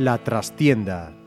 La trastienda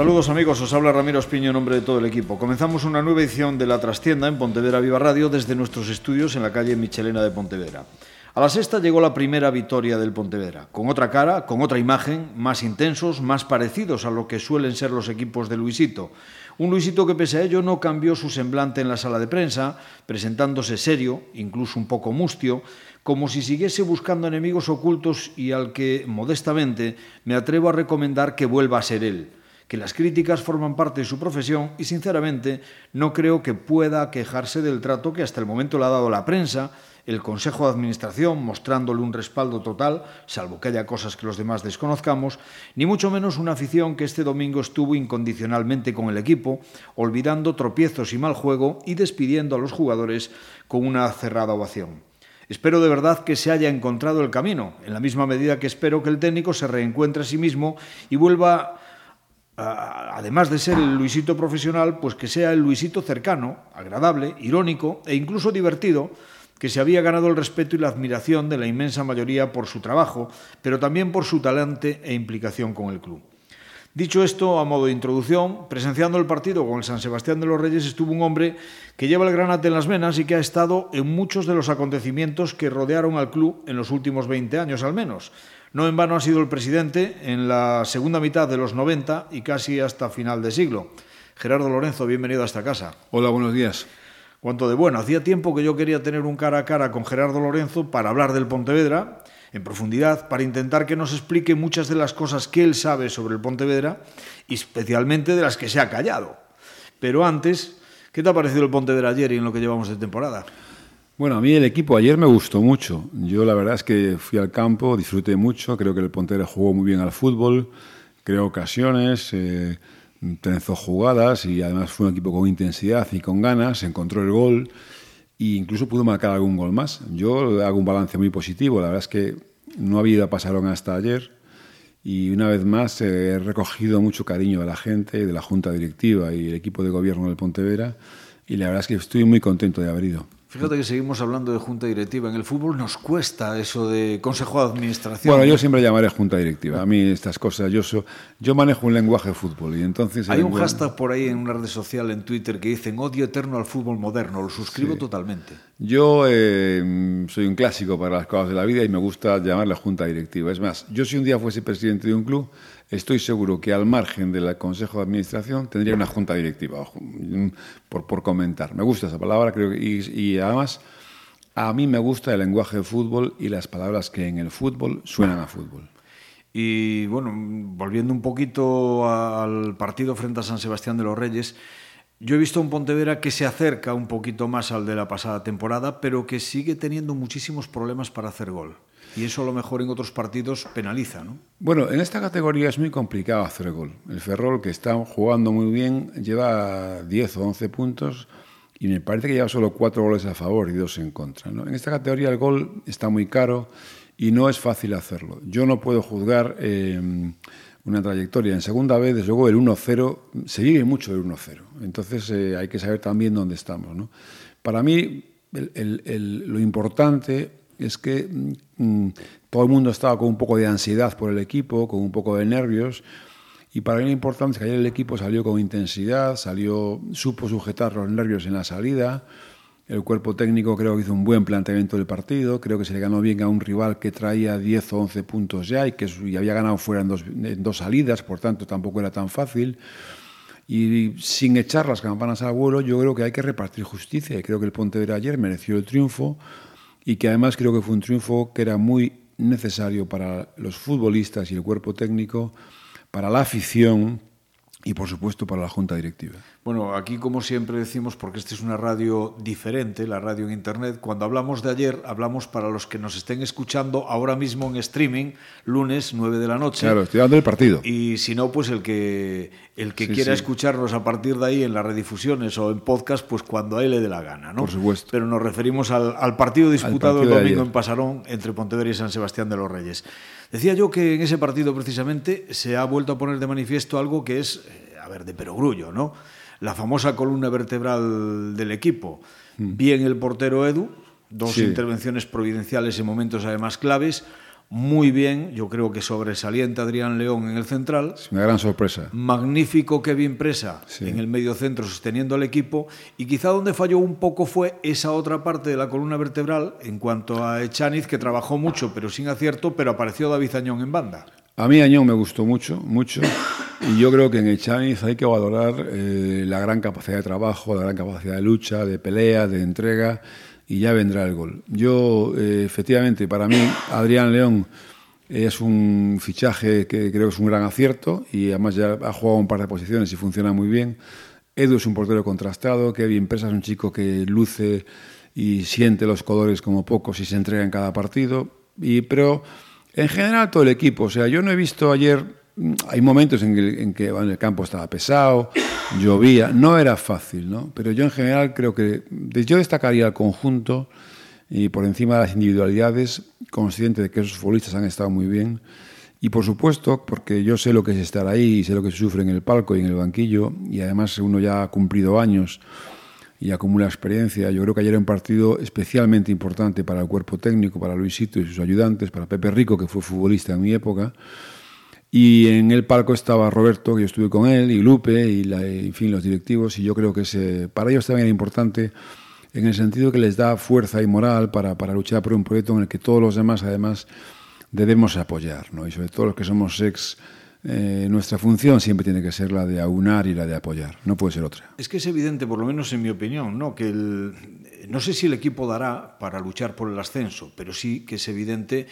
Saludos amigos, os habla Ramiro Espiño en nombre de todo el equipo. Comenzamos una nueva edición de La Trastienda en Pontevedra Viva Radio desde nuestros estudios en la calle Michelena de Pontevedra. A la sexta llegó la primera victoria del Pontevedra, con otra cara, con otra imagen, más intensos, más parecidos a lo que suelen ser los equipos de Luisito. Un Luisito que pese a ello no cambió su semblante en la sala de prensa, presentándose serio, incluso un poco mustio, como si siguiese buscando enemigos ocultos y al que, modestamente, me atrevo a recomendar que vuelva a ser él que las críticas forman parte de su profesión y sinceramente no creo que pueda quejarse del trato que hasta el momento le ha dado la prensa, el Consejo de Administración mostrándole un respaldo total, salvo que haya cosas que los demás desconozcamos, ni mucho menos una afición que este domingo estuvo incondicionalmente con el equipo, olvidando tropiezos y mal juego y despidiendo a los jugadores con una cerrada ovación. Espero de verdad que se haya encontrado el camino, en la misma medida que espero que el técnico se reencuentre a sí mismo y vuelva además de ser el Luisito profesional, pues que sea el Luisito cercano, agradable, irónico e incluso divertido, que se había ganado el respeto y la admiración de la inmensa mayoría por su trabajo, pero también por su talante e implicación con el club. Dicho esto, a modo de introducción, presenciando el partido con el San Sebastián de los Reyes estuvo un hombre que lleva el granate en las venas y que ha estado en muchos de los acontecimientos que rodearon al club en los últimos 20 años al menos, no en vano ha sido el presidente en la segunda mitad de los 90 y casi hasta final de siglo. Gerardo Lorenzo, bienvenido a esta casa. Hola, buenos días. Cuanto de bueno, hacía tiempo que yo quería tener un cara a cara con Gerardo Lorenzo para hablar del Pontevedra en profundidad, para intentar que nos explique muchas de las cosas que él sabe sobre el Pontevedra y especialmente de las que se ha callado. Pero antes, ¿qué te ha parecido el Pontevedra ayer y en lo que llevamos de temporada? Bueno, a mí el equipo ayer me gustó mucho. Yo la verdad es que fui al campo, disfruté mucho, creo que el Pontera jugó muy bien al fútbol, creó ocasiones, eh, trenzó jugadas y además fue un equipo con intensidad y con ganas, encontró el gol e incluso pudo marcar algún gol más. Yo hago un balance muy positivo, la verdad es que no había ido a hasta ayer y una vez más he recogido mucho cariño de la gente, de la junta directiva y el equipo de gobierno del Pontevedra y la verdad es que estoy muy contento de haber ido. Fíjate que seguimos hablando de junta directiva. En el fútbol nos cuesta eso de consejo de administración. Bueno, yo siempre llamaré junta directiva. A mí estas cosas, yo, yo manejo un lenguaje de fútbol y entonces... Hay un hashtag por ahí en una red social, en Twitter, que dicen odio eterno al fútbol moderno. Lo suscribo totalmente. Yo eh, soy un clásico para las cosas de la vida y me gusta llamarla junta directiva. Es más, yo si un día fuese presidente de un club estoy seguro que al margen del Consejo de Administración tendría una junta directiva, por, comentar. Me gusta esa palabra, creo y, además a mí me gusta el lenguaje de fútbol y las palabras que en el fútbol suenan a fútbol. Y bueno, volviendo un poquito al partido frente a San Sebastián de los Reyes, yo he visto un Pontevedra que se acerca un poquito más al de la pasada temporada, pero que sigue teniendo muchísimos problemas para hacer gol. Y eso a lo mejor en otros partidos penaliza, ¿no? Bueno, en esta categoría es muy complicado hacer gol. El Ferrol, que está jugando muy bien, lleva 10 o 11 puntos y me parece que lleva solo 4 goles a favor y 2 en contra. ¿no? En esta categoría el gol está muy caro y no es fácil hacerlo. Yo no puedo juzgar eh, una trayectoria. En segunda vez, desde luego, el 1-0, se vive mucho el 1-0. Entonces eh, hay que saber también dónde estamos. ¿no? Para mí, lo importante es que mm, todo el mundo estaba con un poco de ansiedad por el equipo, con un poco de nervios. Y para mí lo importante es que ayer el equipo salió con intensidad, salió, supo sujetar los nervios en la salida. El cuerpo técnico creo que hizo un buen planteamiento del partido. Creo que se le ganó bien a un rival que traía 10 o 11 puntos ya y que había ganado fuera en dos, en dos salidas, por tanto tampoco era tan fácil. Y sin echar las campanas al vuelo, yo creo que hay que repartir justicia. Y creo que el Pontevedra ayer mereció el triunfo y que además creo que fue un triunfo que era muy necesario para los futbolistas y el cuerpo técnico, para la afición y por supuesto para la junta directiva. Bueno, aquí como siempre decimos, porque esta es una radio diferente, la radio en Internet, cuando hablamos de ayer, hablamos para los que nos estén escuchando ahora mismo en streaming, lunes 9 de la noche. Claro, estoy dando el partido. Y si no, pues el que, el que quiera escucharnos a partir de ahí en las redifusiones o en podcast, pues cuando a él le dé la gana, ¿no? Por supuesto. Pero nos referimos al, al partido disputado el domingo en Pasarón entre Pontevedra y San Sebastián de los Reyes. Decía yo que en ese partido precisamente se ha vuelto a poner de manifiesto algo que es, eh, a ver, de perogrullo, ¿no? La famosa columna vertebral del equipo. Mm. Bien el portero Edu, dos intervenciones providenciales en momentos además claves. Muy bien, yo creo que sobresaliente Adrián León en el central. Es una gran sorpresa. Magnífico Kevin Presa en el medio centro sosteniendo al equipo. Y quizá donde falló un poco fue esa otra parte de la columna vertebral en cuanto a Echaniz, que trabajó mucho pero sin acierto, pero apareció David Añón en banda. A mí Añón me gustó mucho, mucho. Y yo creo que en Echaniz hay que valorar eh, la gran capacidad de trabajo, la gran capacidad de lucha, de pelea, de entrega, y ya vendrá el gol. Yo, eh, efectivamente, para mí, Adrián León es un fichaje que creo que es un gran acierto y además ya ha jugado un par de posiciones y funciona muy bien. Edu es un portero contrastado, Kevin Presa es un chico que luce y siente los colores como pocos y se entrega en cada partido. Y, pero en general todo el equipo, o sea, yo no he visto ayer hay momentos en que, en el campo estaba pesado, llovía, no era fácil, ¿no? Pero yo en general creo que yo destacaría el conjunto y por encima de las individualidades, consciente de que esos futbolistas han estado muy bien. Y por supuesto, porque yo sé lo que es estar ahí y sé lo que se sufre en el palco y en el banquillo, y además uno ya ha cumplido años y acumula experiencia. Yo creo que ayer era un partido especialmente importante para el cuerpo técnico, para Luisito y sus ayudantes, para Pepe Rico, que fue futbolista en mi época. Y en el palco estaba Roberto, que yo estuve con él, y Lupe, y en fin, los directivos, y yo creo que ese, para ellos también era importante en el sentido que les da fuerza y moral para, para luchar por un proyecto en el que todos los demás, además, debemos apoyar, ¿no? Y sobre todo los que somos ex, eh, nuestra función siempre tiene que ser la de aunar y la de apoyar, no puede ser otra. Es que es evidente, por lo menos en mi opinión, ¿no? que el, no sé si el equipo dará para luchar por el ascenso, pero sí que es evidente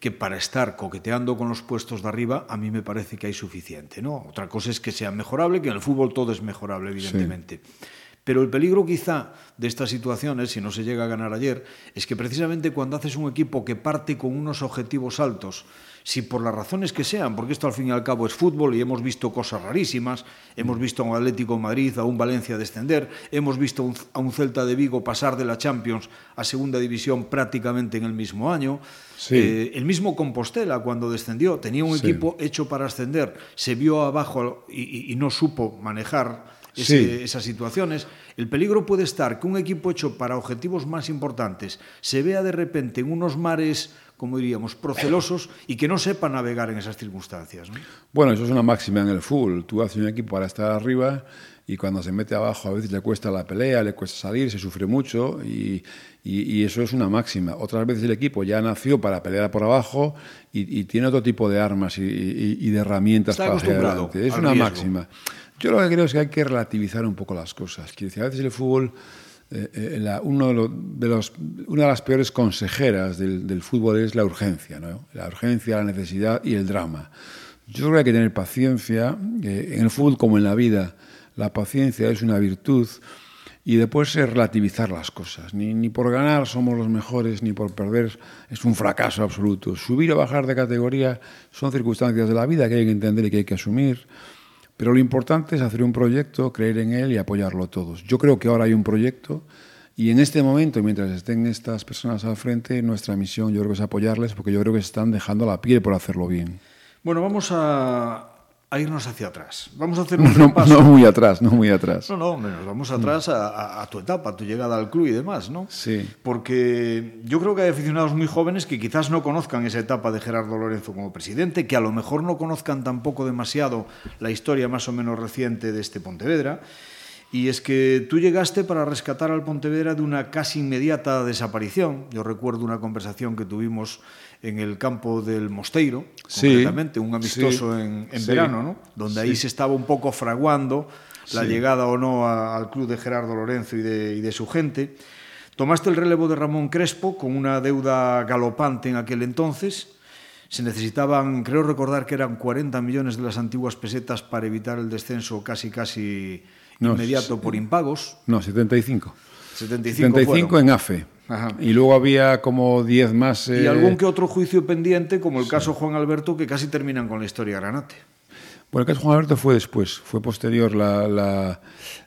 que para estar coqueteando con los puestos de arriba a mí me parece que hay suficiente. ¿no? Otra cosa es que sea mejorable, que en el fútbol todo es mejorable, evidentemente. Pero el peligro quizá de estas situaciones, si no se llega a ganar ayer, es que precisamente cuando haces un equipo que parte con unos objetivos altos, si por las razones que sean, porque esto al fin y al cabo es fútbol y hemos visto cosas rarísimas, hemos visto a un Atlético de Madrid, a un Valencia descender, hemos visto a un Celta de Vigo pasar de la Champions a Segunda División prácticamente en el mismo año, eh, el mismo Compostela cuando descendió tenía un equipo hecho para ascender, se vio abajo y, no supo manejar esas situaciones. El peligro puede estar que un equipo hecho para objetivos más importantes se vea de repente en unos mares como diríamos, procelosos y que no sepa navegar en esas circunstancias. ¿no? Bueno, eso es una máxima en el fútbol. Tú haces un equipo para estar arriba y cuando se mete abajo a veces le cuesta la pelea, le cuesta salir, se sufre mucho y, y, eso es una máxima. Otras veces el equipo ya nació para pelear por abajo y, tiene otro tipo de armas y, de herramientas para hacer adelante. Es una máxima. Yo lo que creo es que hay que relativizar un poco las cosas. Decir, a veces el fútbol eh, eh, una de las peores consejeras del, fútbol es la urgencia, la urgencia, la necesidad y el drama. Yo creo que hay que tener paciencia, en el fútbol como en la vida, la paciencia es una virtud y después es relativizar las cosas. Ni por ganar somos los mejores, ni por perder es un fracaso absoluto. Subir o bajar de categoría son circunstancias de la vida que hay que entender y que hay que asumir. Pero lo importante es hacer un proyecto, creer en él y apoyarlo todos. Yo creo que ahora hay un proyecto y en este momento, mientras estén estas personas al frente, nuestra misión yo creo que es apoyarles porque yo creo que están dejando la piel por hacerlo bien. Bueno, vamos a, a irnos hacia atrás. Vamos a hacer un no, no, muy atrás, no muy atrás. No, no, nos vamos atrás a, a, tu etapa, a tu llegada al club y demás, ¿no? Sí. Porque yo creo que hay aficionados muy jóvenes que quizás no conozcan esa etapa de Gerardo Lorenzo como presidente, que a lo mejor no conozcan tampoco demasiado la historia más o menos reciente de este Pontevedra. Y es que tú llegaste para rescatar al Pontevedra de una casi inmediata desaparición. Yo recuerdo una conversación que tuvimos en el campo del Mosteiro, sí, concretamente, un amistoso sí, en, en sí, verano, ¿no? donde ahí se estaba un poco fraguando la llegada o no a, al club de Gerardo Lorenzo y de, y de su gente. Tomaste el relevo de Ramón Crespo con una deuda galopante en aquel entonces. Se necesitaban, creo recordar que eran 40 millones de las antiguas pesetas para evitar el descenso casi casi no, inmediato por impagos. No, 75. 75, 75 en AFE. Ajá. Y luego había como 10 más. Eh... Y algún que otro juicio pendiente, como el sí. caso Juan Alberto, que casi terminan con la historia Granate. Bueno, el caso Juan Alberto fue después, fue posterior. La, la...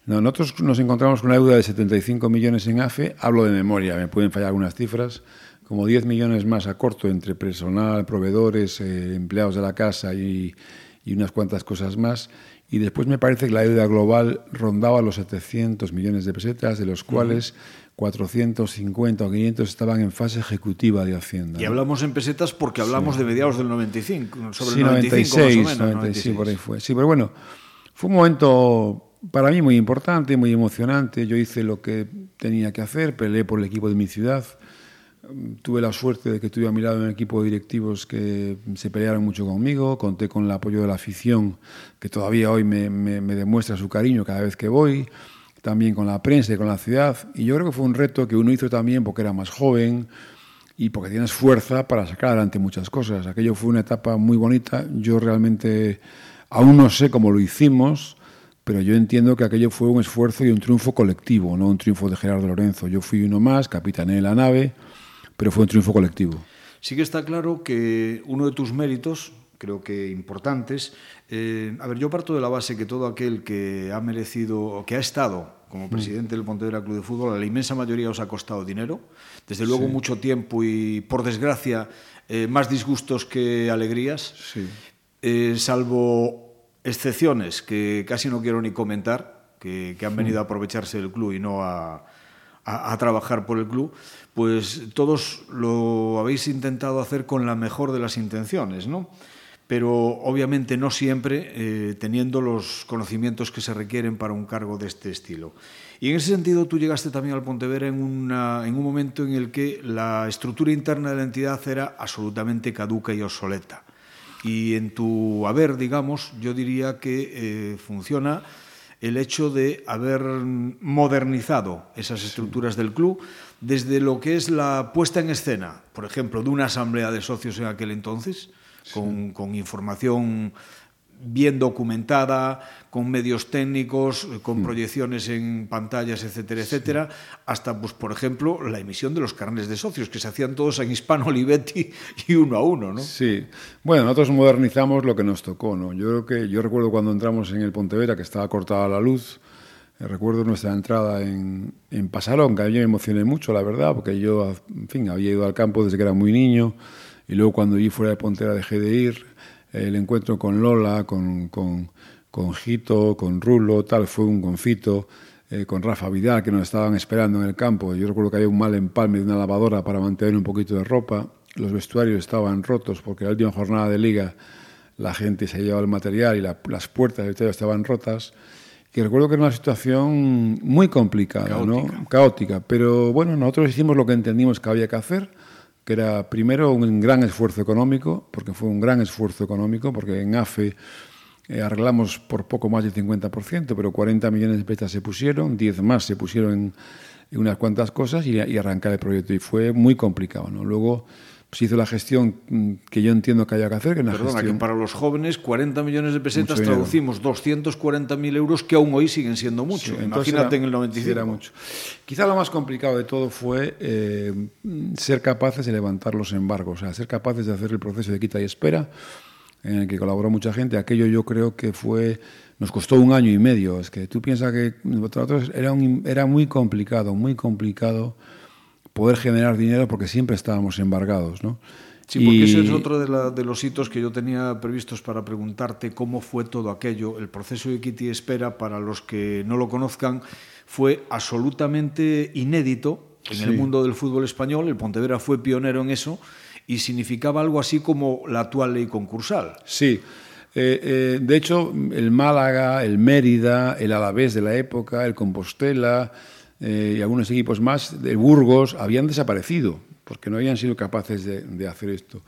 No, nosotros nos encontramos con una deuda de 75 millones en AFE. Hablo de memoria, me pueden fallar algunas cifras. Como 10 millones más a corto entre personal, proveedores, eh, empleados de la casa y, y unas cuantas cosas más. Y después me parece que la deuda global rondaba los 700 millones de pesetas, de los cuales 450 o 500 estaban en fase ejecutiva de Hacienda. Y hablamos en pesetas porque hablamos sí. de mediados del 95, sobre sí, el 95 96, más o menos. 96, sí, por ahí fue. Sí, pero bueno, fue un momento para mí muy importante, muy emocionante. Yo hice lo que tenía que hacer, peleé por el equipo de mi ciudad. Tuve la suerte de que tuve a mi lado un equipo de directivos que se pelearon mucho conmigo, conté con el apoyo de la afición, que todavía hoy me, me, me demuestra su cariño cada vez que voy, también con la prensa y con la ciudad. Y yo creo que fue un reto que uno hizo también porque era más joven y porque tienes fuerza para sacar adelante muchas cosas. Aquello fue una etapa muy bonita. Yo realmente aún no sé cómo lo hicimos, pero yo entiendo que aquello fue un esfuerzo y un triunfo colectivo, no un triunfo de Gerardo Lorenzo. Yo fui uno más, capitané la nave pero fue un triunfo colectivo. Sí que está claro que uno de tus méritos, creo que importantes, eh, a ver, yo parto de la base que todo aquel que ha merecido, que ha estado como presidente mm. del Pontevedra Club de Fútbol, a la inmensa mayoría os ha costado dinero, desde luego sí. mucho tiempo y, por desgracia, eh, más disgustos que alegrías, sí. eh, salvo excepciones que casi no quiero ni comentar, que, que han venido mm. a aprovecharse del club y no a, a, a, trabajar por el club, pues todos lo habéis intentado hacer con la mejor de las intenciones, ¿no? Pero obviamente no siempre eh, teniendo los conocimientos que se requieren para un cargo de este estilo. Y en ese sentido tú llegaste también al Pontevedra en, una, en un momento en el que la estructura interna de la entidad era absolutamente caduca y obsoleta. Y en tu haber, digamos, yo diría que eh, funciona el hecho de haber modernizado esas estructuras sí. del club desde lo que es la puesta en escena, por ejemplo, de una asamblea de socios en aquel entonces, con, sí. con información bien documentada, con medios técnicos, con mm. proyecciones en pantallas, etcétera, etcétera, sí. hasta, pues, por ejemplo, la emisión de los carnes de socios, que se hacían todos en hispano Olivetti y uno a uno, ¿no? Sí. Bueno, nosotros modernizamos lo que nos tocó, ¿no? Yo creo que, yo recuerdo cuando entramos en el Pontevera, que estaba cortada la luz, eh, recuerdo nuestra entrada en, en Pasarón, que a mí me emocioné mucho, la verdad, porque yo, en fin, había ido al campo desde que era muy niño, y luego cuando vi fuera de Pontera dejé de ir, el encuentro con Lola, con, con, con Gito, con Rulo, tal, fue un confito, eh, con Rafa Vidal, que nos estaban esperando en el campo. Yo recuerdo que había un mal empalme de una lavadora para mantener un poquito de ropa. Los vestuarios estaban rotos porque la última jornada de liga la gente se llevaba el material y la, las puertas del vestuario estaban rotas. Y recuerdo que era una situación muy complicada, Caótica. ¿no? Caótica. Pero bueno, nosotros hicimos lo que entendimos que había que hacer que era primero un gran esfuerzo económico, porque fue un gran esfuerzo económico, porque en AFE eh, arreglamos por poco más del 50%, pero 40 millones de pesetas se pusieron, 10 más se pusieron en, en unas cuantas cosas y, y, arrancar el proyecto. Y fue muy complicado. ¿no? Luego se hizo la gestión mm, que yo entiendo que haya que hacer. Que Perdona, gestión... que para los jóvenes 40 millones de pesetas traducimos 240.000 euros que aún hoy siguen siendo mucho. Sí, Imagínate era, en el 95. Era mucho. Quizá lo más complicado de todo fue eh, ser capaces de levantar los embargos, o sea, ser capaces de hacer el proceso de quita y espera, en el que colaboró mucha gente. Aquello yo creo que fue nos costó un año y medio. Es que tú piensas que era, un, era muy complicado, muy complicado poder generar dinero porque siempre estábamos embargados, ¿no? Sí, porque y... ese es otro de, la, de, los hitos que yo tenía previstos para preguntarte cómo fue todo aquello. El proceso de Kitty Espera, para los que no lo conozcan, fue absolutamente inédito en sí. el mundo del fútbol español. El Pontevedra fue pionero en eso y significaba algo así como la actual ley concursal. Sí. Eh, eh, de hecho, el Málaga, el Mérida, el Alavés de la época, el Compostela, eh, y algunos equipos más de Burgos habían desaparecido porque no habían sido capaces de, hacer esto.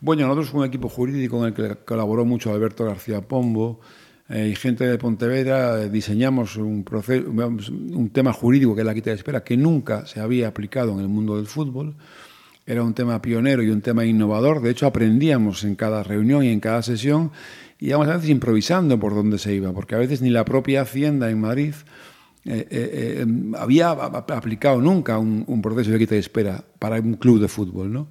Bueno, nosotros un equipo jurídico con el que colaboró mucho Alberto García Pombo eh, y gente de Pontevedra diseñamos un, proceso, un tema jurídico que es la quita de espera que nunca se había aplicado en el mundo del fútbol. Era un tema pionero y un tema innovador. De hecho, aprendíamos en cada reunión y en cada sesión íbamos a veces improvisando por donde se iba, porque a veces ni la propia Hacienda en Madrid eh, eh, eh, había aplicado nunca un, proceso de quita y espera para un club de fútbol. ¿no?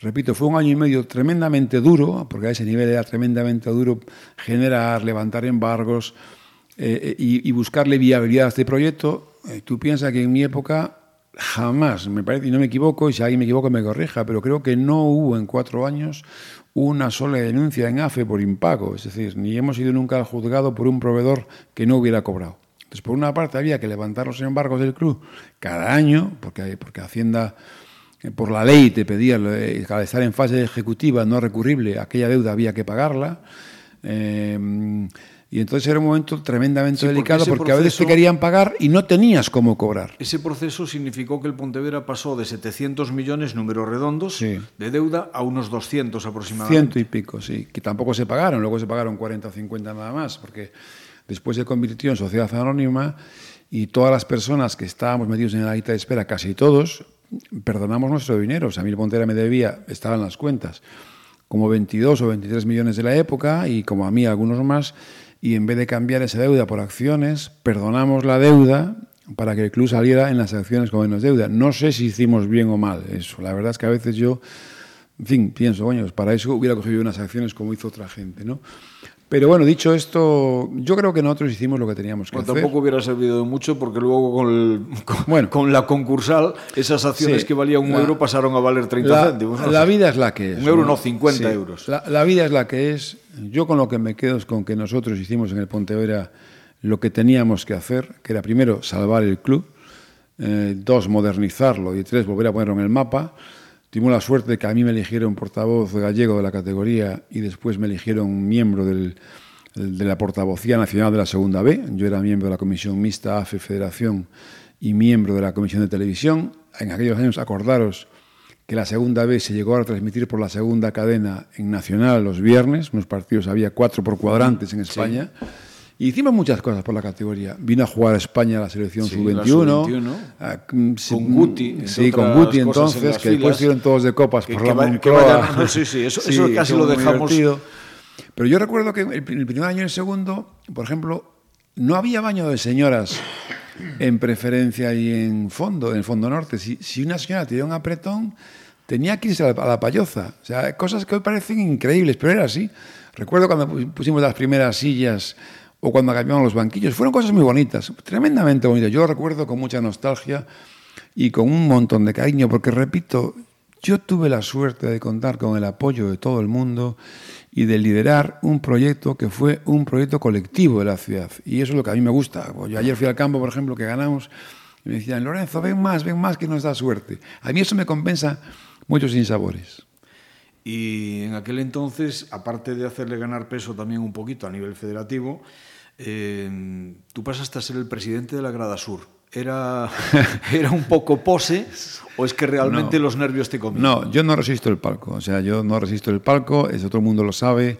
Repito, fue un año y medio tremendamente duro, porque a ese nivel era tremendamente duro generar, levantar embargos y, buscarle viabilidad a este proyecto. tú piensas que en mi época jamás, me parece, y no me equivoco, y si alguien me equivoca me corrija, pero creo que no hubo en cuatro años una sola denuncia en AFE por impago, es decir, ni hemos ido nunca al juzgado por un proveedor que no hubiera cobrado. Entonces, por una parte había que levantar los embargos del club cada año, porque, porque Hacienda eh, por la ley te pedía, eh, al estar en fase ejecutiva no recurrible, aquella deuda había que pagarla. Eh, y entonces era un momento tremendamente delicado porque, a veces te querían pagar y no tenías cómo cobrar. Ese proceso significó que el Pontevedra pasó de 700 millones, números redondos, de deuda a unos 200 aproximadamente. Ciento y pico, sí, que tampoco se pagaron, luego se pagaron 40 o 50 nada más, porque después se convirtió en sociedad anónima y todas las personas que estábamos metidos en la lista de espera, casi todos, perdonamos nuestro dinero. O sea, a mí el Pontevedra me debía, estaban las cuentas, como 22 o 23 millones de la época y como a mí algunos más y en vez de cambiar esa deuda por acciones, perdonamos la deuda para que el club saliera en las acciones con menos deuda. No sé si hicimos bien o mal eso. La verdad es que a veces yo, en fin, pienso, bueno, pues para eso hubiera cogido unas acciones como hizo otra gente, ¿no? Pero bueno, dicho esto, yo creo que nosotros hicimos lo que teníamos que bueno, hacer. Tampoco hubiera servido de mucho porque luego con, el, con, bueno, con la concursal esas acciones sí, que valían un la, euro pasaron a valer 30 la, céntimos. ¿no? La vida es la que es. Un euro no, 50 sí. euros. La, la, vida es la que es. Yo con lo que me quedo es con que nosotros hicimos en el Pontevedra lo que teníamos que hacer, que era primero salvar el club, eh, dos, modernizarlo y tres, volver a ponerlo en el mapa. Tuvimos la suerte de que a mí me eligieron portavoz gallego de la categoría y después me eligieron miembro del de la portavocía nacional de la Segunda B. Yo era miembro de la Comisión Mixta AFE Federación y miembro de la Comisión de Televisión. En aquellos años, acordaros que la Segunda B se llegó a transmitir por la segunda cadena en Nacional los viernes. Unos partidos había cuatro por cuadrantes en España. Sí. Y hicimos muchas cosas por la categoría. Vino a jugar a España la selección sí, sub-21. Ah, con Guti. Sí, con Guti entonces, que después fueron todos de copas que, por que la va. Sí, sí, eso, eso casi lo dejamos. Divertido. Pero yo recuerdo que el primer año y el segundo, por ejemplo, no había baño de señoras en preferencia y en fondo, en el fondo norte. Si, si una señora tenía un apretón, tenía que irse a la, a la, payoza. O sea, cosas que hoy parecen increíbles, pero era así. Recuerdo cuando pusimos las primeras sillas o cuando cambiamos los banquillos. Fueron cosas muy bonitas, tremendamente bonitas. Yo lo recuerdo con mucha nostalgia y con un montón de cariño, porque repito, yo tuve la suerte de contar con el apoyo de todo el mundo y de liderar un proyecto que fue un proyecto colectivo de la ciudad. Y eso es lo que a mí me gusta. Yo ayer fui al campo, por ejemplo, que ganamos, y me decían, Lorenzo, ven más, ven más, que nos da suerte. A mí eso me compensa muchos sinsabores. Y en aquel entonces, aparte de hacerle ganar peso también un poquito a nivel federativo, eh, tú pasaste a ser el presidente de la Grada Sur. Era, ¿Era un poco pose o es que realmente no, los nervios te comían? No, yo no resisto el palco. O sea, yo no resisto el palco, eso todo el mundo lo sabe.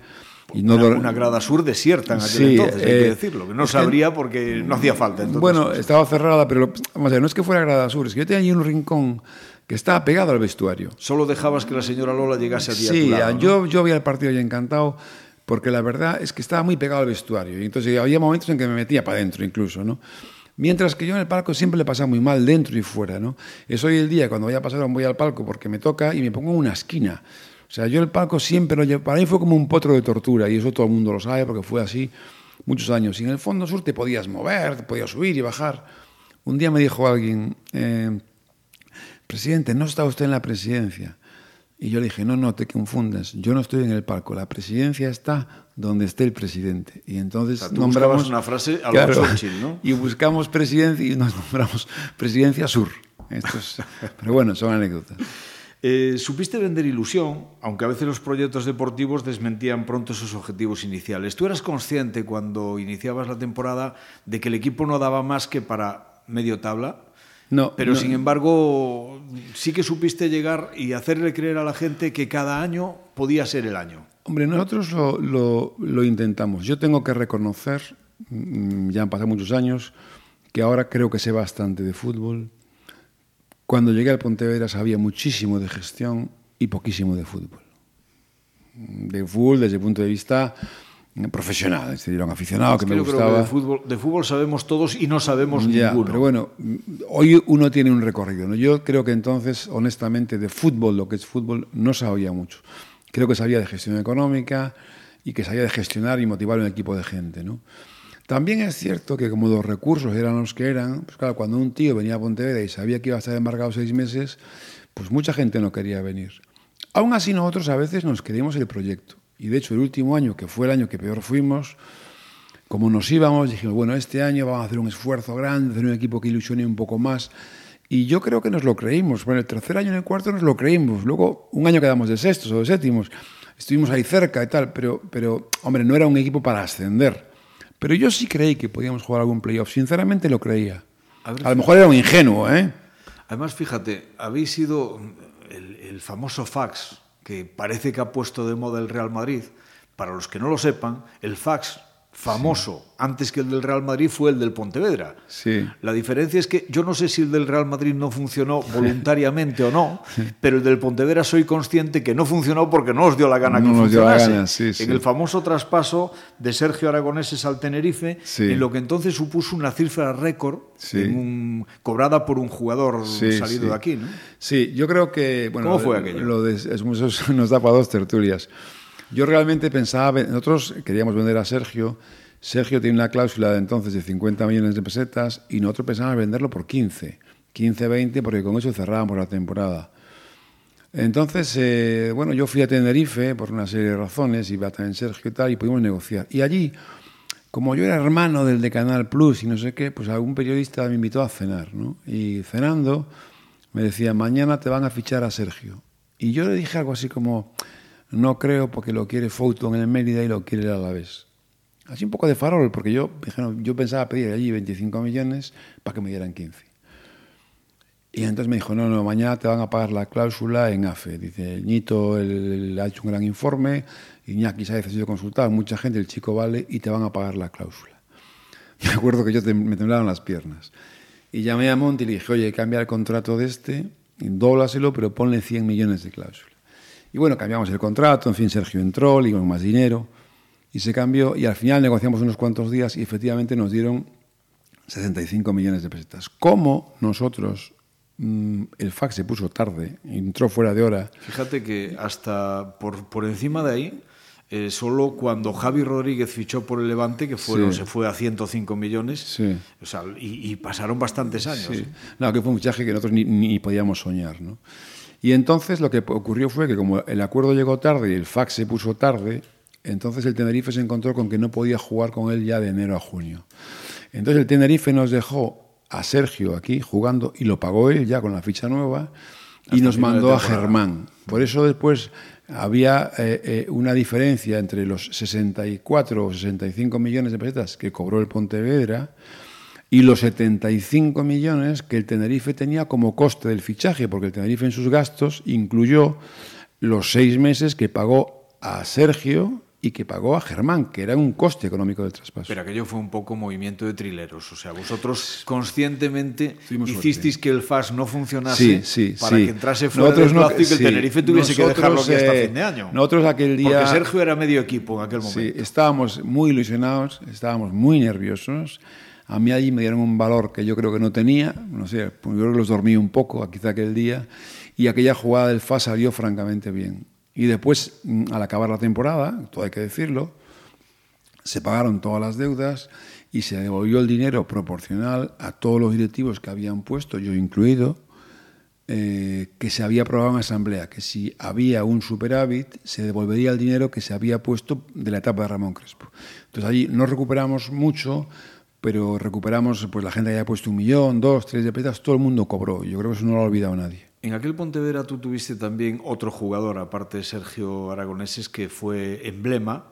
Y no una, una, grada sur desierta en aquel sí, entonces, hay eh, que decirlo, que no sabría porque no hacía falta. Entonces. Bueno, estaba cerrada, pero vamos a ver, no es que fuera grada sur, es que yo tenía allí un rincón que estaba pegado al vestuario. Solo dejabas que la señora Lola llegase allí sí, a tu lado, ¿no? yo, yo vi el partido ya encantado, porque la verdad es que estaba muy pegado al vestuario. Y entonces había momentos en que me metía para adentro incluso, ¿no? Mientras que yo en el palco siempre le pasaba muy mal, dentro y fuera, ¿no? Es hoy el día cuando voy a pasar voy al palco porque me toca y me pongo en una esquina. O sea, yo el palco siempre lo llevo, para mí fue como un potro de tortura y eso todo el mundo lo sabe porque fue así muchos años. Y en el fondo sur te podías mover, te podías subir y bajar. Un día me dijo alguien, eh, presidente, no está usted en la presidencia. Y yo le dije, no, no te confundas, yo no estoy en el palco, la presidencia está donde esté el presidente. Y entonces o sea, tú nombramos una frase a claro, Churchill, ¿no? Y buscamos presidencia y nos nombramos presidencia sur. Esto es, pero bueno, son anécdotas. Eh, supiste vender ilusión, aunque a veces los proyectos deportivos desmentían pronto sus objetivos iniciales. ¿Tú eras consciente cuando iniciabas la temporada de que el equipo no daba más que para medio tabla? No, pero no. sin embargo sí que supiste llegar y hacerle creer a la gente que cada año podía ser el año. Hombre, nosotros lo, lo, lo intentamos. Yo tengo que reconocer, mm, ya han pasado muchos años, que ahora creo que sé bastante de fútbol. Cuando llegué al Pontevedra sabía muchísimo de gestión y poquísimo de fútbol. De fútbol desde el punto de vista profesional, es decir, era un aficionado es que, que me yo gustaba. Creo que de, fútbol, de fútbol sabemos todos y no sabemos Ya, ninguno. Pero bueno, hoy uno tiene un recorrido. ¿no? Yo creo que entonces, honestamente, de fútbol, lo que es fútbol, no sabía mucho. Creo que sabía de gestión económica y que sabía de gestionar y motivar un equipo de gente. ¿no? También es cierto que como los recursos eran los que eran, pues claro, cuando un tío venía a Pontevedra y sabía que iba a estar embargado seis meses, pues mucha gente no quería venir. Aún así nosotros a veces nos creímos el proyecto. Y de hecho el último año, que fue el año que peor fuimos, como nos íbamos, dijimos, bueno, este año vamos a hacer un esfuerzo grande, hacer un equipo que ilusione un poco más. Y yo creo que nos lo creímos. Bueno, el tercer año y el cuarto nos lo creímos. Luego, un año quedamos de sextos o de séptimos. Estuvimos ahí cerca y tal, pero, pero, hombre, no era un equipo para ascender. Pero yo sí creí que podíamos jugar algún playoff. Sinceramente lo creía. A, ver, a lo mejor era un ingenuo, ¿eh? Además, fíjate, habéis sido el, el famoso fax que parece que ha puesto de moda el Real Madrid. Para los que no lo sepan, el fax famoso sí. antes que el del Real Madrid fue el del Pontevedra. Sí. La diferencia es que yo no sé si el del Real Madrid no funcionó voluntariamente o no, pero el del Pontevedra soy consciente que no funcionó porque no os dio la gana no que nos funcionase. Dio la gana, sí. En el famoso traspaso de Sergio Aragoneses al Tenerife, en lo que entonces supuso una cifra récord un, cobrada por un jugador salido de aquí. ¿no? Sí, yo creo que... Bueno, ¿Cómo fue aquello? Lo de, eso nos da para dos tertulias. Yo realmente pensaba, nosotros queríamos vender a Sergio, Sergio tiene una cláusula de entonces de 50 millones de pesetas y nosotros pensábamos venderlo por 15, 15, 20, porque con eso cerrábamos la temporada. Entonces, eh, bueno, yo fui a Tenerife por una serie de razones, iba también Sergio y tal, y pudimos negociar. Y allí, como yo era hermano del de Canal Plus y no sé qué, pues algún periodista me invitó a cenar, ¿no? Y cenando me decía, mañana te van a fichar a Sergio. Y yo le dije algo así como, no creo porque lo quiere Fouto en el Mérida y lo quiere el Alavés. Así un poco de farol, porque yo, yo pensaba pedir allí 25 millones para que me dieran 15. Y entonces me dijo, no, no, mañana te van a pagar la cláusula en AFE. Dice, él, ha hecho un gran informe, Iñaki Sáez ha sido consultado, mucha gente, el chico vale, y te van a pagar la cláusula. Me acuerdo que yo me temblaban las piernas. Y llamé a Monti y le dije, oye, cambia el contrato de este, dóblaselo, pero ponle 100 millones de cláusula. Y bueno, cambiamos el contrato, en fin, Sergio entró, le dimos más dinero y se cambió y al final negociamos unos cuantos días y efectivamente nos dieron 65 millones de pesetas. ¿Cómo nosotros, mmm, el fax se puso tarde, entró fuera de hora? Fíjate que hasta por, por encima de ahí, eh, solo cuando Javi Rodríguez fichó por el Levante, que fueron, Sí. se fue a 105 millones, Sí. o sea, y, y pasaron bastantes años. Sí. No, que fue un fichaje que nosotros ni, ni podíamos soñar, ¿no? Y entonces lo que ocurrió fue que como el acuerdo llegó tarde y el fax se puso tarde, entonces el Tenerife se encontró con que no podía jugar con él ya de enero a junio. Entonces el Tenerife nos dejó a Sergio aquí jugando y lo pagó él ya con la ficha nueva y Hasta nos mandó a. Germán. Por eso después había eh, eh, una diferencia entre los 64 o 65 millones de pesetas que cobró el Pontevedra y los 75 millones que el Tenerife tenía como coste del fichaje, porque el Tenerife en sus gastos incluyó los seis meses que pagó a Sergio y que pagó a Germán, que era un coste económico del traspaso. Pero aquello fue un poco movimiento de trileros. O sea, vosotros conscientemente Tuvimos hicisteis suerte. que el FAS no funcionase Sí, sí, para sí. que entrase fuera Nosotros del no- y que el. Tenerife tuviese que dejarlo Nosotros, aquí hasta eh, fin de año. nosotros aquel día- Porque Sergio era medio equipo en aquel momento. Sí, estábamos muy ilusionados, estábamos muy nerviosos. A mí allí me dieron un valor que yo creo que no tenía, no sé, pues yo creo que los dormí un poco, quizá aquel día, y aquella jugada del FA salió francamente bien. Y después, mm, al acabar la temporada, todo hay que decirlo, se pagaron todas las deudas y se devolvió el dinero proporcional a todos los directivos que habían puesto, yo incluido, eh, que se había aprobado en asamblea, que si había un superávit se devolvería el dinero que se había puesto de la etapa de Ramón Crespo. Entonces allí no recuperamos mucho, pero recuperamos, pues la gente había puesto un millón, dos, tres de pesetas, todo el mundo cobró. Yo creo que eso no lo ha olvidado nadie. En aquel Pontevedra tú tuviste también otro jugador, aparte de Sergio Aragoneses, que fue emblema,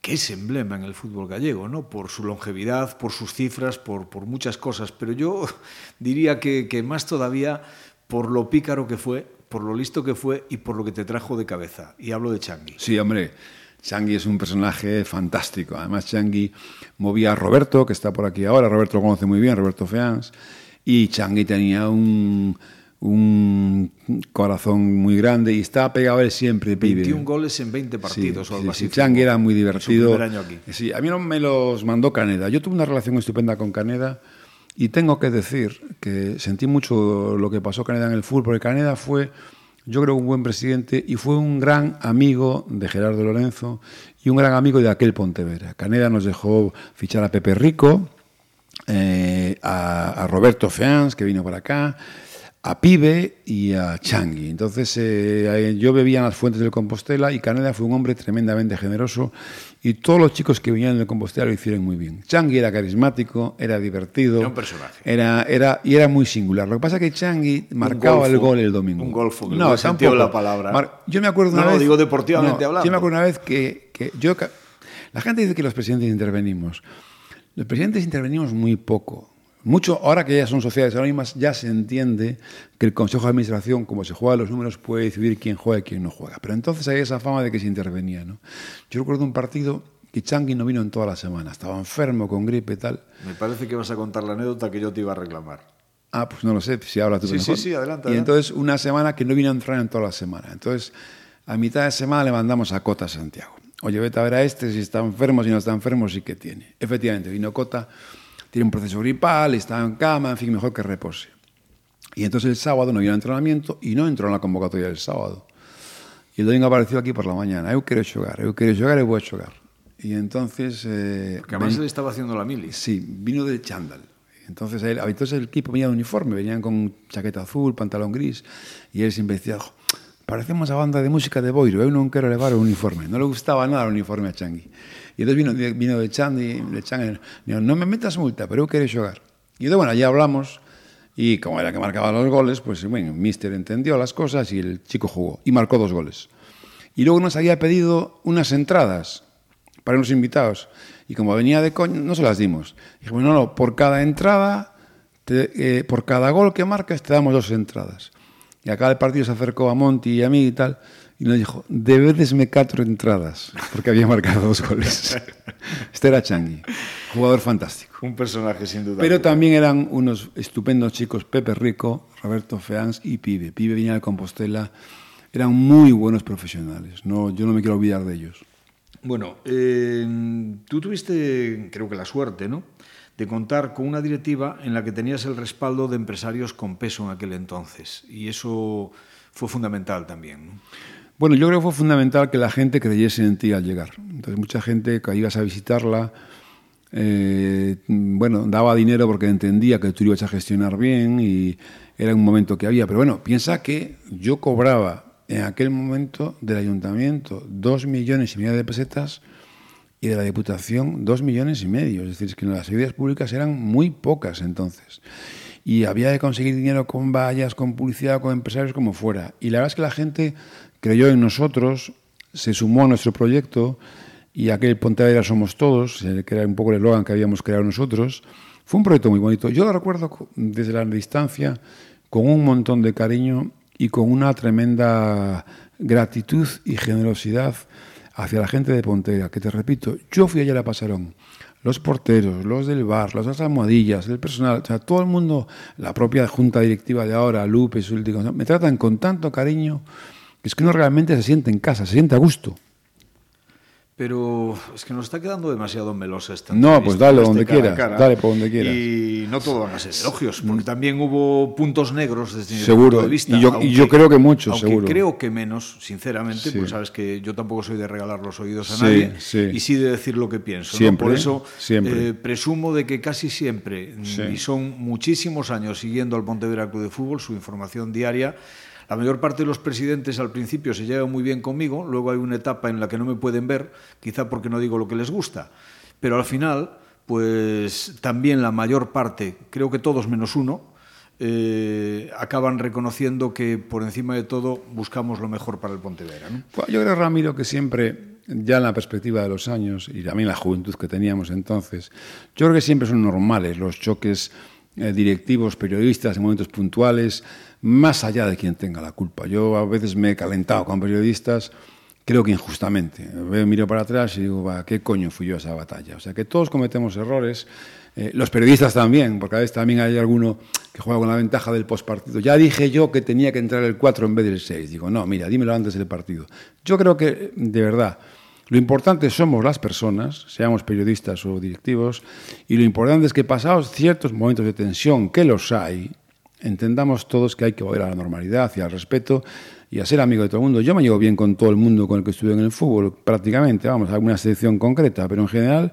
que es emblema en el fútbol gallego, ¿no? Por su longevidad, por sus cifras, por, por muchas cosas. Pero yo diría que, que más todavía por lo pícaro que fue, por lo listo que fue y por lo que te trajo de cabeza. Y hablo de Changui. Sí, hombre, Changi es un personaje fantástico. Además, Changi movía a Roberto, que está por aquí ahora. Roberto lo conoce muy bien, Roberto Feans. Y Changi tenía un, un corazón muy grande y estaba pegado a él siempre, 21 goles en 20 partidos sí, o algo sí, así. Changi era muy divertido. Su año aquí. Sí, a mí no me los mandó Caneda. Yo tuve una relación estupenda con Caneda y tengo que decir que sentí mucho lo que pasó Caneda en el fútbol, porque Caneda fue, yo creo, un buen presidente y fue un gran amigo de Gerardo Lorenzo y un gran amigo de aquel Pontevera. Caneda nos dejó fichar a Pepe Rico, eh, a, a Roberto Feans, que vino por acá, a Pibe y a Changui. Entonces eh, yo bebía en las fuentes del Compostela y Caneda fue un hombre tremendamente generoso y todos los chicos que venían del Compostela lo hicieron muy bien. Changui era carismático, era divertido. Era un personaje. Era, era, y era muy singular. Lo que pasa es que Changui marcaba golfo, el gol el domingo. Un golfo, que no, sentido la palabra. Mar yo me acuerdo una no, vez... No, digo deportivamente no, hablando. Yo me acuerdo una vez que, que yo... La gente dice que los presidentes intervenimos. Los presidentes intervenimos muy poco. Mucho, ahora que ya son sociedades anónimas, ya se entiende que el Consejo de Administración, como se juega los números, puede decidir quién juega y quién no juega. Pero entonces hay esa fama de que se intervenía. ¿no? Yo recuerdo un partido que Changi no vino en toda la semana. Estaba enfermo, con gripe y tal. Me parece que vas a contar la anécdota que yo te iba a reclamar. Ah, pues no lo sé, si ahora tú Sí, mejor. sí, sí, adelante, Y adelante. entonces una semana que no vino a entrar en toda la semana. Entonces, a mitad de semana le mandamos a Cota a Santiago. Oye, vete a ver a este, si está enfermo, si no está enfermo, sí que tiene. Efectivamente, vino Cota, tiene un proceso gripal, está en cama, en fin, mejor que repose. Y entonces el sábado no vino al entrenamiento y no entró en la convocatoria del sábado. Y el domingo apareció aquí por la mañana. Eu quero xogar, eu quero xogar, eu vou xogar. Y entonces... Eh, Porque además ven- él estaba haciendo la mili. Sí, vino del chándal. Entonces, él, entonces el equipo venía de uniforme, venían con chaqueta azul, pantalón gris, y él siempre decía, "Jo, parecemos a banda de música de Boiro, eu non quero levar o uniforme. Non le gustaba nada o uniforme a Changui. E entón vino, vino de Chan, e de Chan, e dijo, non me metas multa, pero eu quero xogar. E entón, bueno, ya hablamos, e como era que marcaba los goles, pues, bueno, Mister entendió las cosas y el chico jugó, y marcó dos goles. Y luego nos había pedido unas entradas para unos invitados, y como venía de coño, no se las dimos. Dijimos, no, no, por cada entrada, te, eh, por cada gol que marcas, te damos dos entradas. Y acá el partido se acercó a Monti y a mí y tal, y nos dijo, debedesme cuatro entradas, porque había marcado dos goles. Este era Changui, jugador fantástico. Un personaje sin duda. Pero también eran unos estupendos chicos, Pepe Rico, Roberto Feans y Pibe. Pibe venía de Compostela, eran muy buenos profesionales. No, yo no me quiero olvidar de ellos. Bueno, eh, tú tuviste, creo que la suerte, ¿no? De contar con una directiva en la que tenías el respaldo de empresarios con peso en aquel entonces. Y eso fue fundamental también. ¿no? Bueno, yo creo que fue fundamental que la gente creyese en ti al llegar. Entonces, mucha gente que ibas a visitarla, eh, bueno, daba dinero porque entendía que tú ibas a gestionar bien y era un momento que había. Pero bueno, piensa que yo cobraba en aquel momento del ayuntamiento dos millones y medio de pesetas y de la Diputación dos millones y medio. Es decir, es que las ayudas públicas eran muy pocas entonces. Y había que conseguir dinero con vallas, con publicidad, con empresarios, como fuera. Y la verdad es que la gente creyó en nosotros, se sumó a nuestro proyecto y aquel Pontevedra somos todos, eh, que era un poco el eslogan que habíamos creado nosotros. Fue un proyecto muy bonito. Yo lo recuerdo desde la distancia con un montón de cariño y con una tremenda gratitud y generosidad hacia la gente de Pontevedra, que te repito, yo fui allá a la Pasarón, los porteros, los del bar, las almohadillas, el personal, o todo el mundo, la propia junta directiva de ahora, Lupe, me tratan con tanto cariño es que uno realmente se siente en casa, se siente a gusto. Pero es que nos está quedando demasiado melosa esta No, pues dale este donde quieras, cara. dale por donde quieras. Y no todo van a ser elogios, porque también hubo puntos negros desde mi punto de vista. y yo- y yo creo que muchos, aunque seguro. creo que menos, sinceramente, Sí. porque sabes que yo tampoco soy de regalar los oídos a Sí, nadie, sí. y sí de decir lo que pienso. ¿no? Siempre, Por eso siempre. eh, presumo de que casi siempre, y son muchísimos años siguiendo al Pontevedra Club de Fútbol, su información diaria, la mayor parte de los presidentes al principio se llevan muy bien conmigo, luego hay una etapa en la que no me pueden ver, quizá porque no digo lo que les gusta, pero al final, pues también la mayor parte, creo que todos menos uno, eh, acaban reconociendo que por encima de todo buscamos lo mejor para el Pontevedra. ¿no? Yo creo, Ramiro, que siempre, ya en la perspectiva de los años y también la juventud que teníamos entonces, yo creo que siempre son normales los choques eh, directivos, periodistas en momentos puntuales, más allá de quien tenga la culpa. Yo a veces me he calentado con periodistas creo que injustamente. Miro para atrás y digo, ¿qué coño fui yo a esa batalla? O sea, que todos cometemos errores, eh, los periodistas también, porque a veces también hay alguno que juega con la ventaja del postpartido. Ya dije yo que tenía que entrar el 4 en vez del 6. Digo, no, mira, dímelo antes del partido. Yo creo que, de verdad, lo importante somos las personas, seamos periodistas o directivos, y lo importante es que pasados ciertos momentos de tensión, que los hay, entendamos todos que hay que volver a la normalidad y al respeto y a ser amigo de todo el mundo. Yo me llevo bien con todo el mundo con el que estuve en el fútbol, prácticamente, vamos, alguna selección concreta, pero en general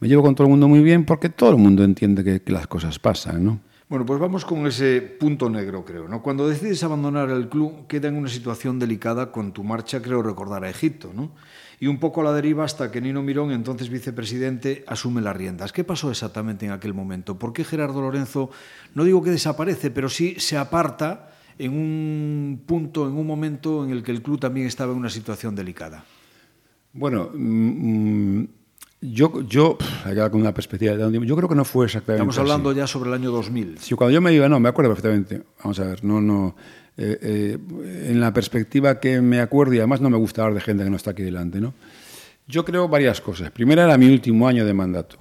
me llevo con todo el mundo muy bien porque todo el mundo entiende que las cosas pasan, ¿no? Bueno, pues vamos con ese punto negro, creo. ¿no? Cuando decides abandonar el club, queda en una situación delicada con tu marcha, creo recordar, a Egipto. ¿no? Y un poco a la deriva hasta que Nino Mirón, entonces vicepresidente, asume las riendas. ¿Qué pasó exactamente en aquel momento? ¿Por qué Gerardo Lorenzo, no digo que desaparece, pero sí se aparta en un punto, en un momento en el que el club también estaba en una situación delicada? Bueno, mmm, yo, yo con una perspectiva de yo creo que no fue exactamente Estamos hablando ya sobre el año 2000. Sí, cuando yo me iba, no, me acuerdo perfectamente. Vamos a ver, no, no. Eh, eh, en la perspectiva que me acuerdo, y además no me gusta hablar de gente que no está aquí delante, ¿no? Yo creo varias cosas. Primera era mi último año de mandato.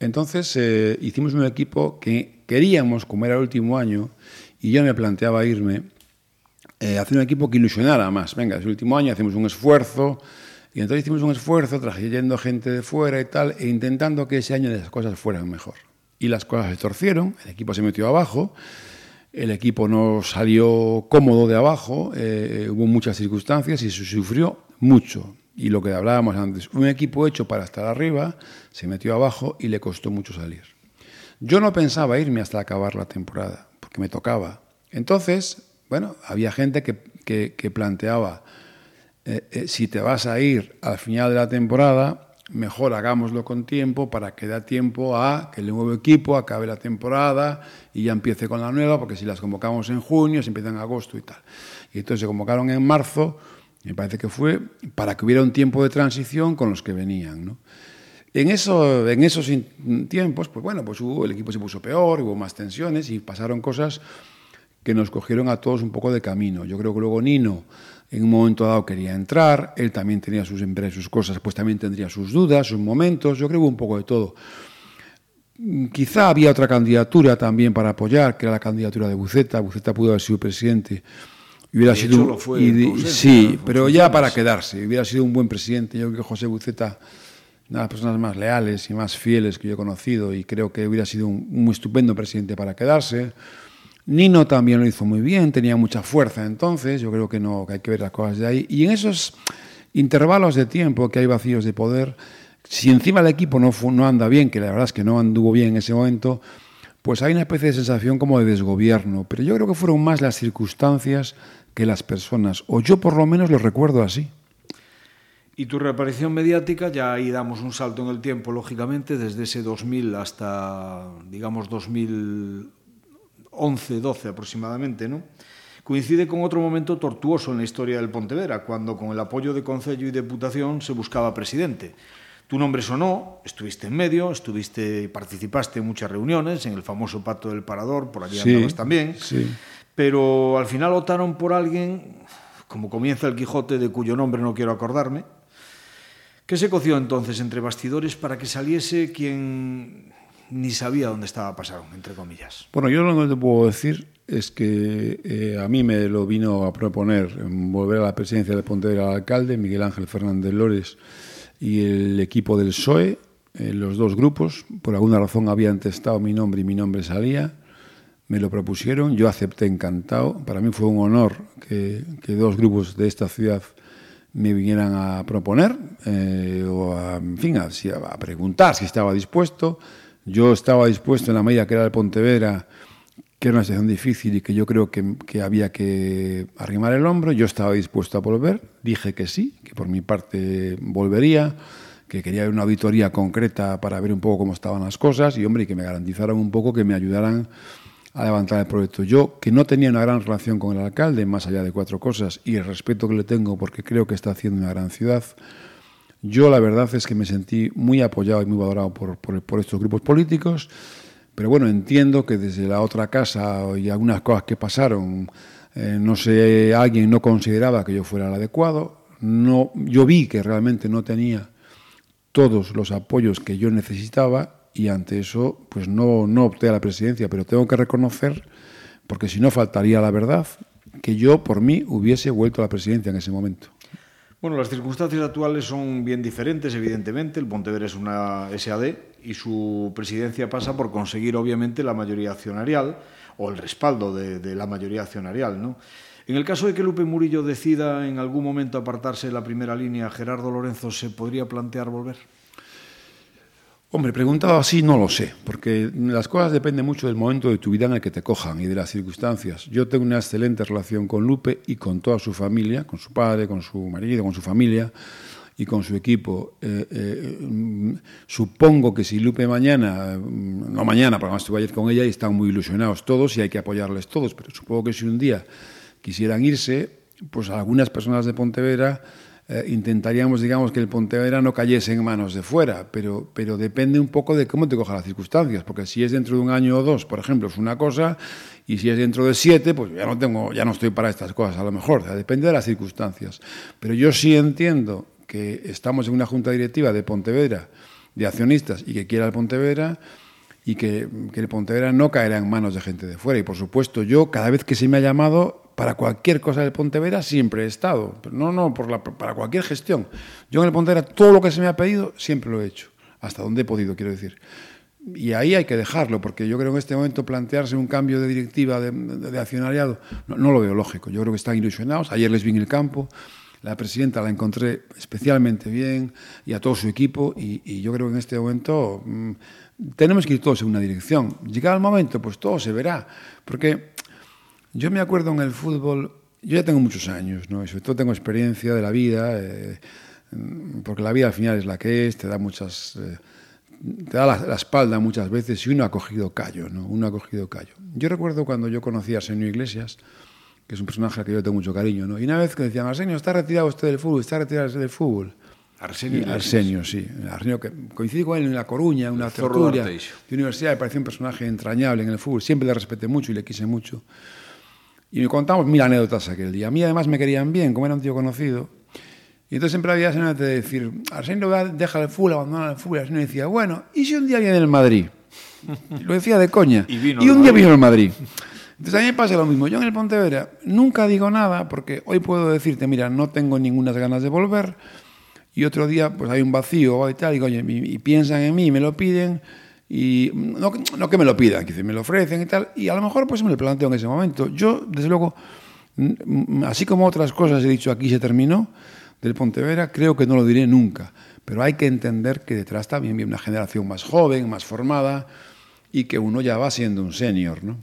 Entonces eh, hicimos un equipo que queríamos, como era el último año, y yo me planteaba irme, hacer un equipo que ilusionara más. Venga, es el último año, hacemos un esfuerzo y entonces hicimos un esfuerzo trayendo gente de fuera y tal, e intentando que ese año las cosas fueran mejor. Y las cosas se torcieron, el equipo se metió abajo, el equipo no salió cómodo de abajo, eh, hubo muchas circunstancias y se sufrió mucho. Y lo que hablábamos antes, un equipo hecho para estar arriba se metió abajo y le costó mucho salir. Yo no pensaba irme hasta acabar la temporada, porque me tocaba. Entonces, bueno, había gente que, que planteaba, eh, eh, si te vas a ir al final de la temporada, mejor hagámoslo con tiempo para que dé tiempo a que el nuevo equipo acabe la temporada y ya empiece con la nueva, porque si las convocamos en junio, se empiezan en agosto y tal. Y entonces se convocaron en marzo, me parece que fue, para que hubiera un tiempo de transición con los que venían. En, eso, en esos tiempos, pues bueno, pues el equipo se puso peor, hubo más tensiones y pasaron cosas que nos cogieron a todos un poco de camino. Yo creo que luego Nino en un momento dado quería entrar, él también tenía sus, sus cosas, pues también tendría sus dudas, sus momentos, yo creo que un poco de todo. Quizá había otra candidatura también para apoyar, que era la candidatura de Buceta. Buceta pudo haber sido presidente. Y hubiera sido lo fue, sí, pero ya para quedarse. Hubiera sido un buen presidente. Yo creo que José Buceta, una de las personas más leales y más fieles que yo he conocido, y creo que hubiera sido un, un estupendo presidente para quedarse. Nino también lo hizo muy bien, tenía mucha fuerza entonces, yo creo que no hay que ver las cosas de ahí. Y en esos intervalos de tiempo que hay vacíos de poder, si encima el equipo no, no anda bien, que la verdad es que no anduvo bien en ese momento, pues hay una especie de sensación como de desgobierno. Pero yo creo que fueron más las circunstancias que las personas, o yo por lo menos lo recuerdo así. Y tu reaparición mediática, ya ahí damos un salto en el tiempo, lógicamente, desde ese 2000 hasta, digamos, 2000 11, 12 aproximadamente, ¿no? Coincide con otro momento tortuoso en la historia del Pontevedra, cuando con el apoyo de Concello y Deputación se buscaba presidente. Tu nombre sonó, estuviste en medio, estuviste, participaste en muchas reuniones, en el famoso Pacto del Parador, por allí andabas también, sí. pero al final votaron por alguien, como comienza el Quijote, de cuyo nombre no quiero acordarme. ¿Qué se coció entonces entre bastidores para que saliese quien ni sabía dónde estaba pasado, entre comillas. Bueno, yo lo que te puedo decir es que eh, a mí me lo vino a proponer volver a la presidencia de Pontevedra al alcalde, Miguel Ángel Fernández Lores, y el equipo del PSOE, eh, los dos grupos. Por alguna razón habían testado mi nombre y mi nombre salía. Me lo propusieron, yo acepté encantado. Para mí fue un honor que, que dos grupos de esta ciudad me vinieran a proponer eh, o a, en fin, a, a preguntar si estaba dispuesto. Yo estaba dispuesto en la medida que era de Pontevedra, que era una situación difícil y que yo creo que, había que arrimar el hombro, yo estaba dispuesto a volver, dije que sí, que por mi parte volvería, que quería una auditoría concreta para ver un poco cómo estaban las cosas y, hombre, que me garantizaran un poco que me ayudaran a levantar el proyecto. Yo, que no tenía una gran relación con el alcalde, más allá de cuatro cosas, y el respeto que le tengo porque creo que está haciendo una gran ciudad, yo la verdad es que me sentí muy apoyado y muy valorado por, por, estos grupos políticos, pero bueno, entiendo que desde la otra casa y algunas cosas que pasaron, eh, no sé, alguien no consideraba que yo fuera el adecuado, no, yo vi que realmente no tenía todos los apoyos que yo necesitaba y ante eso pues no, no opté a la presidencia, pero tengo que reconocer, porque si no faltaría la verdad, que yo por mí hubiese vuelto a la presidencia en ese momento. Bueno, las circunstancias actuales son bien diferentes, evidentemente. El Pontevedra es una SAD y su presidencia pasa por conseguir, obviamente, la mayoría accionarial o el respaldo de, la mayoría accionarial. ¿no? En el caso de que Lupe Murillo decida en algún momento apartarse de la primera línea, Gerardo Lorenzo, ¿se podría plantear volver? Hombre, preguntado así no lo sé, porque las cosas dependen mucho del momento de tu vida en el que te cojan y de las circunstancias. Yo tengo una excelente relación con Lupe y con toda su familia, con su padre, con su marido, con su familia y con su equipo. Eh, eh, supongo que si Lupe mañana, mm, no mañana, porque además estuve ayer con ella y están muy ilusionados todos y hay que apoyarles todos, pero supongo que si un día quisieran irse, pues algunas personas de Pontevedra eh, intentaríamos, digamos, que el Pontevedra no cayese en manos de fuera, pero, pero depende un poco de cómo te cojan las circunstancias, porque si es dentro de un año o dos, por ejemplo, es una cosa, y si es dentro de siete, pues ya no tengo, ya no estoy para estas cosas, a lo mejor, depende de las circunstancias. Pero yo sí entiendo que estamos en una junta directiva de Pontevedra, de accionistas, y que quiera el Pontevedra, y que, que el Pontevedra no caerá en manos de gente de fuera. Y por supuesto, yo, cada vez que se me ha llamado, para cualquier cosa del Pontevedra siempre he estado. No, no, por la, para cualquier gestión. Yo en el Pontevedra todo lo que se me ha pedido siempre lo he hecho. Hasta donde he podido, quiero decir. Y ahí hay que dejarlo, porque yo creo que en este momento plantearse un cambio de directiva de, de, de accionariado no, no, lo veo lógico. Yo creo que están ilusionados. Ayer les vi en el campo. La presidenta la encontré especialmente bien y a todo su equipo. Y, y yo creo que en este momento mmm, tenemos que ir todos en una dirección. Llegado el momento, pues todo se verá. Porque yo me acuerdo en el fútbol, yo ya tengo muchos años, ¿no? y sobre todo tengo experiencia de la vida, eh, porque la vida al final es la que es, te da muchas... Eh, te da la, la, espalda muchas veces y uno ha cogido callo, ¿no? Uno ha cogido callo. Yo recuerdo cuando yo conocí a Arsenio Iglesias, que es un personaje al que yo tengo mucho cariño, ¿no? Y una vez que decían, Arsenio, está retirado usted del fútbol, está retirado usted del fútbol. Arsenio, y Arsenio, sí. Arsenio, que coincidí con él en La Coruña, en una tertulia de universidad, me pareció un personaje entrañable en el fútbol. Siempre le respeté mucho y le quise mucho. Y me contamos mil anécdotas aquel día. A mí además me querían bien, como era un tío conocido. Y entonces siempre había señales de decir, Arsenio deja el fútbol, abandona el fútbol. Arsenio decía, bueno, ¿y si un día viene el Madrid? Lo decía de coña. Y, vino y un día vino el Madrid. Entonces a mí me pasa lo mismo. Yo en el Pontevedra nunca digo nada porque hoy puedo decirte, mira, no tengo ninguna ganas de volver. Y otro día pues hay un vacío y tal, y, coño, y, y piensan en mí y me lo piden y no, no, que me lo pidan, que me lo ofrecen y tal, y a lo mejor pues me lo planteo en ese momento. Yo, desde luego, así como otras cosas he dicho aquí se terminó, del Pontevedra, creo que no lo diré nunca, pero hay que entender que detrás también viene una generación más joven, más formada, y que uno ya va siendo un senior, ¿no?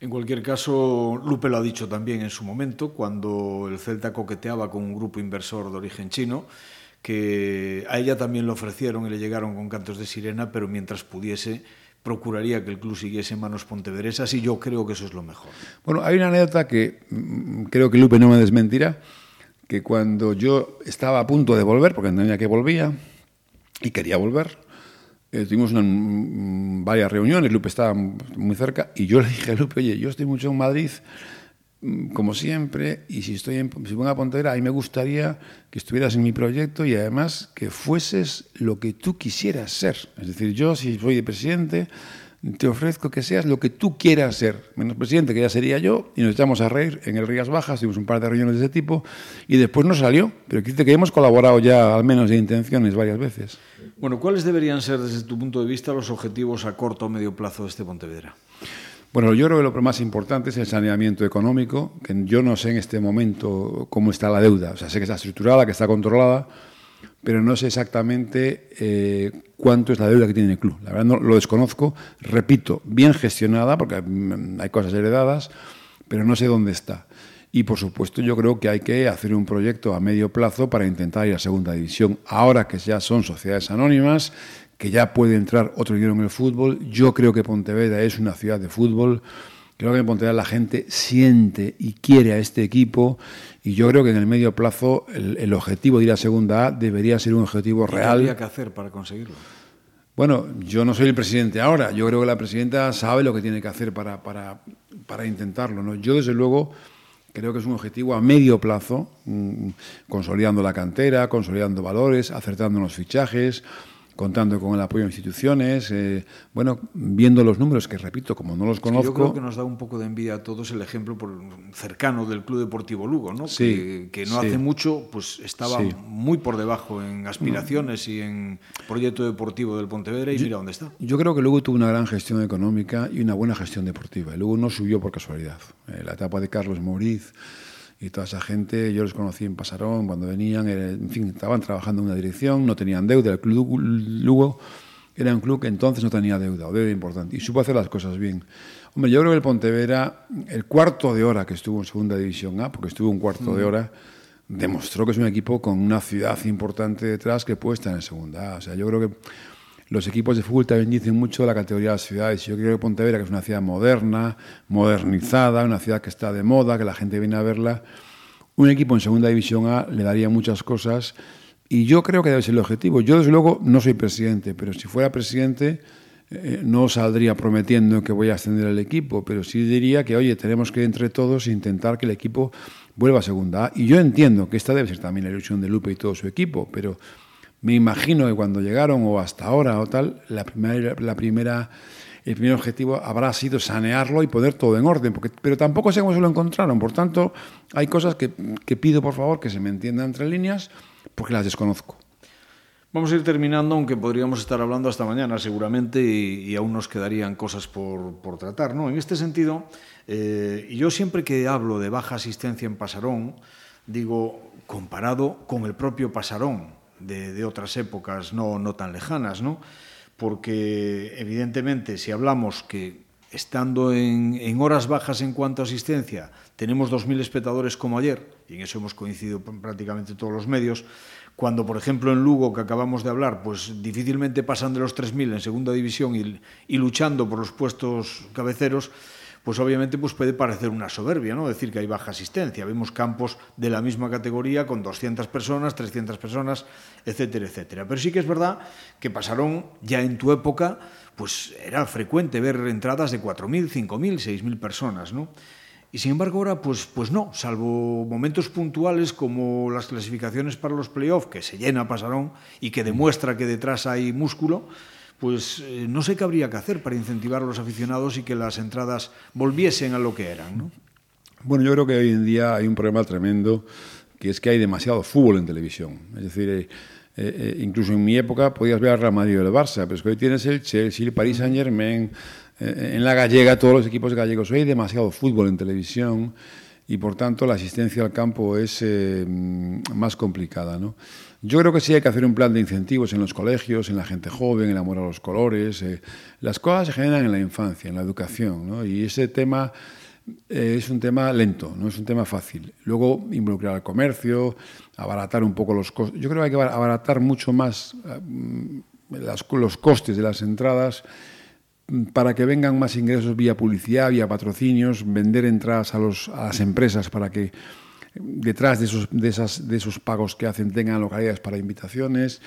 En cualquier caso, Lupe lo ha dicho también en su momento, cuando el Celta coqueteaba con un grupo inversor de origen chino, que a ella también le ofrecieron y le llegaron con cantos de sirena, pero mientras pudiese procuraría que el club siguiese en manos ponteveresas y yo creo que eso es lo mejor. Bueno, hay una anécdota que mm, creo que Lupe no me desmentirá, que cuando yo estaba a punto de volver, porque entendía que volvía y quería volver, eh, tuvimos una, mm, varias reuniones, Lupe estaba muy cerca y yo le dije a Lupe, oye, yo estoy mucho en Madrid, como siempre, y si estoy en, si pongo a Pontevedra, ahí me gustaría que estuvieras en mi proyecto y además que fueses lo que tú quisieras ser. Es decir, yo si soy de presidente, te ofrezco que seas lo que tú quieras ser. Menos presidente, que ya sería yo, y nos echamos a reír en el Rías Bajas, tuvimos un par de reuniones de ese tipo, y después no salió, pero dice que hemos colaborado ya, al menos de intenciones, varias veces. Bueno, ¿cuáles deberían ser, desde tu punto de vista, los objetivos a corto o medio plazo de este Pontevedra? Bueno, yo creo que lo más importante es el saneamiento económico, que yo no sé en este momento cómo está la deuda. O sea, sé que está estructurada, que está controlada, pero no sé exactamente eh, cuánto es la deuda que tiene el club. La verdad no lo desconozco. Repito, bien gestionada, porque hay cosas heredadas, pero no sé dónde está. Y por supuesto yo creo que hay que hacer un proyecto a medio plazo para intentar ir a segunda división. Ahora que ya son sociedades anónimas, que ya puede entrar otro dinero en el fútbol. Yo creo que Pontevedra es una ciudad de fútbol. Creo que en Pontevedra la gente siente y quiere a este equipo y yo creo que en el medio plazo el, el objetivo de ir a Segunda A debería ser un objetivo ¿Qué real. habría que hacer para conseguirlo? Bueno, yo no soy el presidente ahora. Yo creo que la presidenta sabe lo que tiene que hacer para, para, para intentarlo. ¿no? Yo, desde luego, Creo que es un objetivo a medio plazo, mm, consolidando la cantera, consolidando valores, acertando los fichajes, contando con el apoyo de instituciones, eh, bueno, viendo los números, que repito, como no los conozco... yo creo que nos da un poco de envidia a todos el ejemplo por, cercano del Club Deportivo Lugo, ¿no? Sí, que, no hace mucho pues estaba muy por debajo en aspiraciones y en proyecto deportivo del Pontevedra y mira dónde está. Yo creo que Lugo tuvo una gran gestión económica y una buena gestión deportiva. Lugo no subió por casualidad. Eh, la etapa de Carlos Mauriz y toda esa gente, yo los conocí en Pasarón cuando venían, en fin, estaban trabajando en una dirección, no tenían deuda. El Club Lugo era un club que entonces no tenía deuda, o deuda importante, y supo hacer las cosas bien. Hombre, yo creo que el Pontevera, el cuarto de hora que estuvo en Segunda División A, porque estuvo un cuarto de mm. hora, demostró que es un equipo con una ciudad importante detrás que puede estar en Segunda A. O sea, yo creo que los equipos de fútbol también dicen mucho la categoría de las ciudades. Yo creo que Pontevedra, que es una ciudad moderna, modernizada, una ciudad que está de moda, que la gente viene a verla, un equipo en segunda división A le daría muchas cosas y yo creo que debe ser el objetivo. Yo, desde luego, no soy presidente, pero si fuera presidente eh, no saldría prometiendo que voy a ascender el equipo, pero sí diría que, oye, tenemos que entre todos intentar que el equipo vuelva a segunda A. Y yo entiendo que esta debe ser también la ilusión de Lupe y todo su equipo, pero me imagino que cuando llegaron o hasta ahora o tal, la primera, la primera, el primer objetivo habrá sido sanearlo y poner todo en orden, pero tampoco sé cómo se lo encontraron. Por tanto, hay cosas que, que pido por favor que se me entiendan entre líneas porque las desconozco. Vamos a ir terminando, aunque podríamos estar hablando hasta mañana seguramente y, aún nos quedarían cosas por, por, tratar. ¿no? En este sentido, eh, yo siempre que hablo de baja asistencia en Pasarón, digo comparado con el propio Pasarón, de, de outras épocas no, no tan lejanas, ¿no? porque evidentemente si hablamos que estando en, en horas bajas en cuanto a asistencia, tenemos 2.000 espectadores como ayer, y en eso hemos coincidido prácticamente todos los medios, cuando, por ejemplo, en Lugo, que acabamos de hablar, pues difícilmente pasan de los 3.000 en segunda división y, y luchando por los puestos cabeceros, pues obviamente pues puede parecer una soberbia, ¿no? Decir que hay baja asistencia. Vemos campos de la misma categoría con 200 personas, 300 personas, etcétera, etcétera. Pero sí que es verdad que pasaron ya en tu época, pues era frecuente ver entradas de 4.000, 5.000, 6.000 personas, ¿no? Y sin embargo ahora, pues, pues no, salvo momentos puntuales como las clasificaciones para los playoffs, que se llena Pasarón y que demuestra que detrás hay músculo, pues eh, no sé qué habría que hacer para incentivar a los aficionados y que las entradas volviesen a lo que eran. ¿no? Bueno, yo creo que hoy en día hay un problema tremendo, que es que hay demasiado fútbol en televisión. Es decir, eh, eh, eh incluso en mi época podías ver al Real Madrid o el Barça, pero es que hoy tienes el Chelsea, el Paris Saint Germain, eh, eh, en la gallega, todos los equipos gallegos. Hoy hay demasiado fútbol en televisión y por tanto la asistencia al campo es más complicada. ¿no? Yo creo que sí hay que hacer un plan de incentivos en los colegios, en la gente joven, el amor a los colores. Eh, las cosas se generan en la infancia, en la educación, ¿no? y ese tema eh, es un tema lento, no es un tema fácil. Luego involucrar al comercio, abaratar un poco los costos. Yo creo que hay que abaratar mucho más eh, los costes de las entradas mm, para que vengan más ingresos vía publicidad, vía patrocinios, vender entradas a, los, a las empresas para que detrás de esos, de, esas, de esos pagos que hacen tengan localidades para invitaciones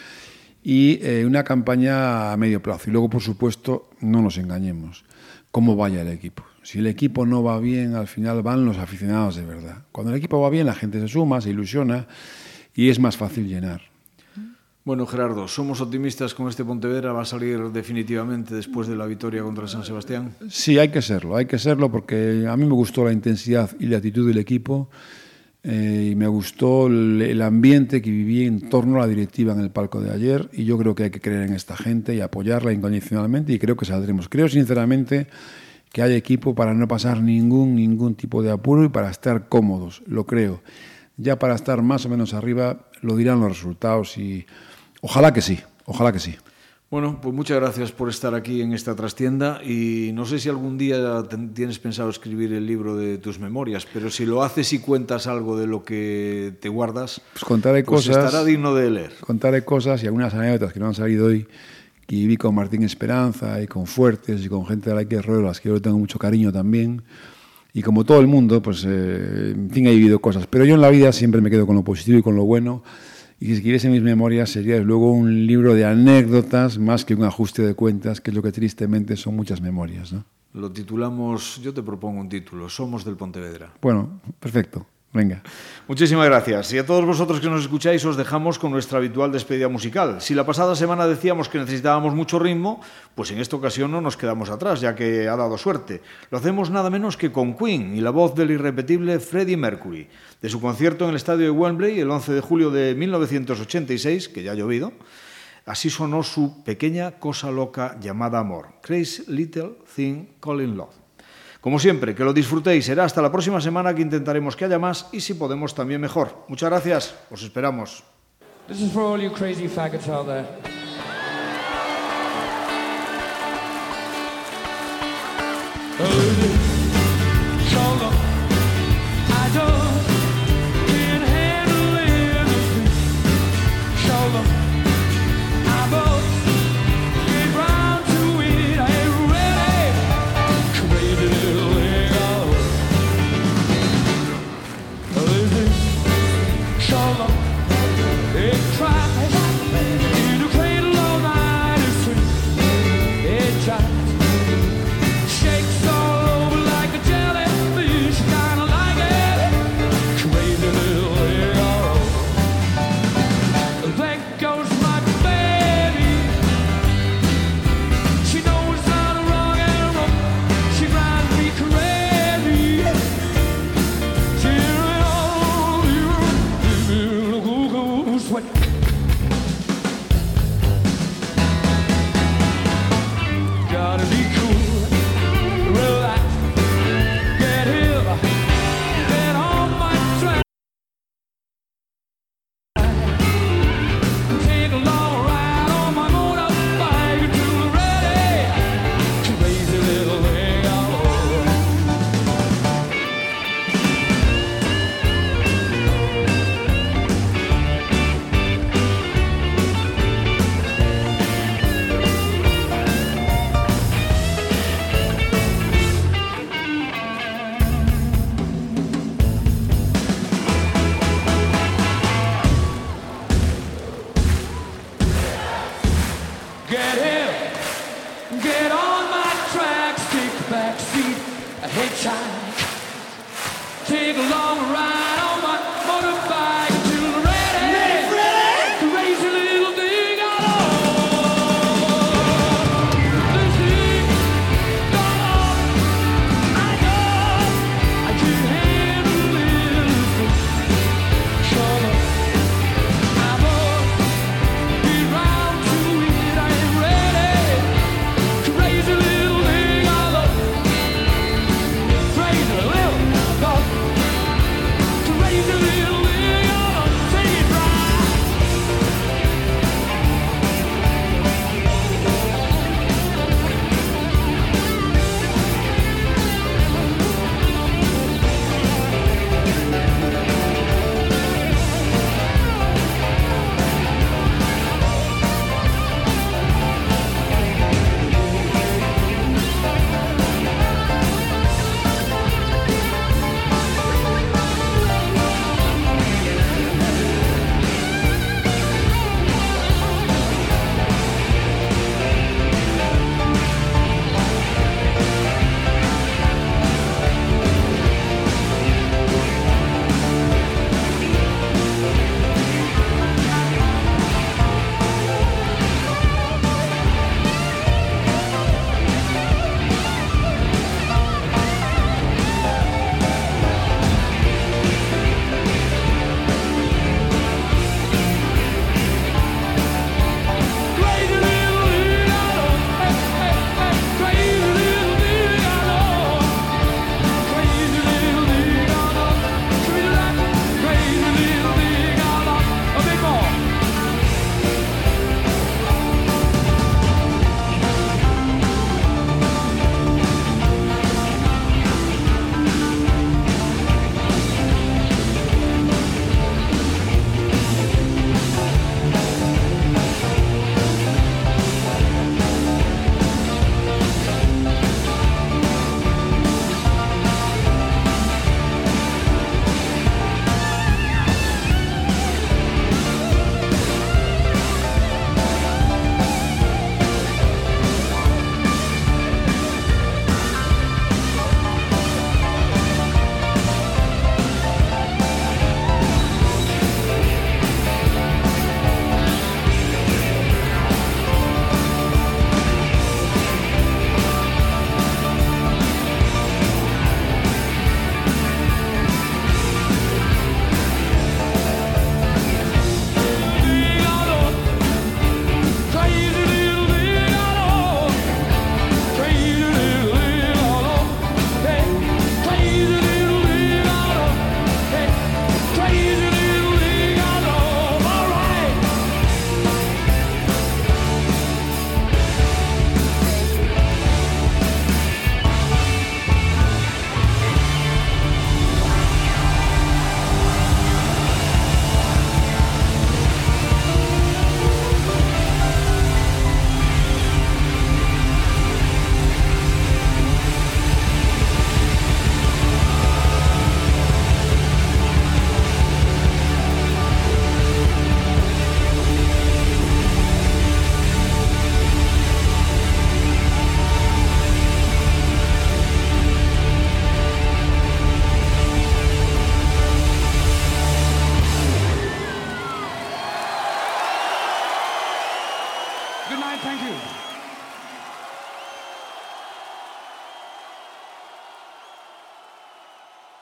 y eh, una campaña a medio plazo. Y luego, por supuesto, no nos engañemos, cómo vaya el equipo. Si el equipo no va bien, al final van los aficionados de verdad. Cuando el equipo va bien, la gente se suma, se ilusiona y es más fácil llenar. Bueno, Gerardo, somos optimistas con este Pontevedra. ¿Va a salir definitivamente después de la victoria contra San Sebastián? Sí, hay que serlo, hay que serlo porque a mí me gustó la intensidad y la actitud del equipo. Eh, y me gustó el, ambiente que viví en torno a la directiva en el palco de ayer y yo creo que hay que creer en esta gente y apoyarla incondicionalmente y creo que saldremos. Creo sinceramente que hay equipo para no pasar ningún, ningún tipo de apuro y para estar cómodos, lo creo. Ya para estar más o menos arriba lo dirán los resultados y ojalá que sí, ojalá que sí. Bueno, pues muchas gracias por estar aquí en esta trastienda y no sé si algún día tienes pensado escribir el libro de tus memorias, pero si lo haces y cuentas algo de lo que te guardas, pues contaré pues cosas, estará digno de leer. Contaré cosas y algunas anécdotas que no han salido hoy, que viví con Martín Esperanza y con Fuertes y con gente de la que a las que yo le tengo mucho cariño también. Y como todo el mundo, pues eh, en fin, he vivido cosas. Pero yo en la vida siempre me quedo con lo positivo y con lo bueno y si escribiese mis memorias sería luego un libro de anécdotas más que un ajuste de cuentas, que es lo que tristemente son muchas memorias. ¿no? Lo titulamos, yo te propongo un título, Somos del Pontevedra. Bueno, perfecto. Venga. Muchísimas gracias. Y a todos vosotros que nos escucháis os dejamos con nuestra habitual despedida musical. Si la pasada semana decíamos que necesitábamos mucho ritmo, pues en esta ocasión no nos quedamos atrás, ya que ha dado suerte. Lo hacemos nada menos que con Queen y la voz del irrepetible Freddie Mercury, de su concierto en el estadio de Wembley el 11 de julio de 1986, que ya ha llovido. Así sonó su pequeña cosa loca llamada amor, Crazy Little Thing Calling Love. Como siempre, que lo disfrutéis. Será hasta la próxima semana que intentaremos que haya más y si podemos también mejor. Muchas gracias. Os esperamos.